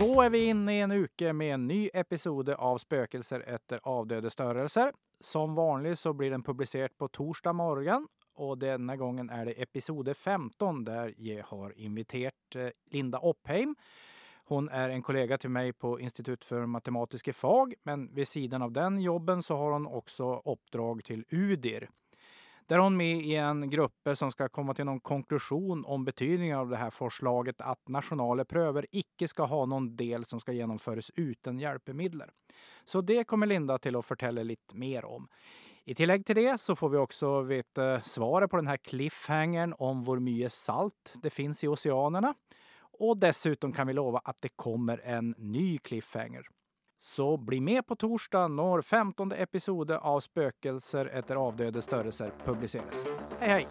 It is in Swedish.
Så är vi inne i en uke med en ny episode av Spökelser efter avdöde störelser. Som vanligt så blir den publicerad på torsdag morgon och denna gången är det episode 15 där jag har inviterat eh, Linda Oppheim. Hon är en kollega till mig på Institut för matematiska fag, men vid sidan av den jobben så har hon också uppdrag till UDIR. Där är hon med i en grupp som ska komma till någon konklusion om betydningen av det här förslaget att nationella pröver icke ska ha någon del som ska genomföras utan hjälpmedel. Så det kommer Linda till att förtälla lite mer om. I tillägg till det så får vi också veta svaret på den här cliffhangern om hur mycket salt det finns i oceanerna. Och dessutom kan vi lova att det kommer en ny cliffhanger. Så bli med på torsdag när 15 episode av Spökelser efter avdöde störelser publiceras. Hej hej!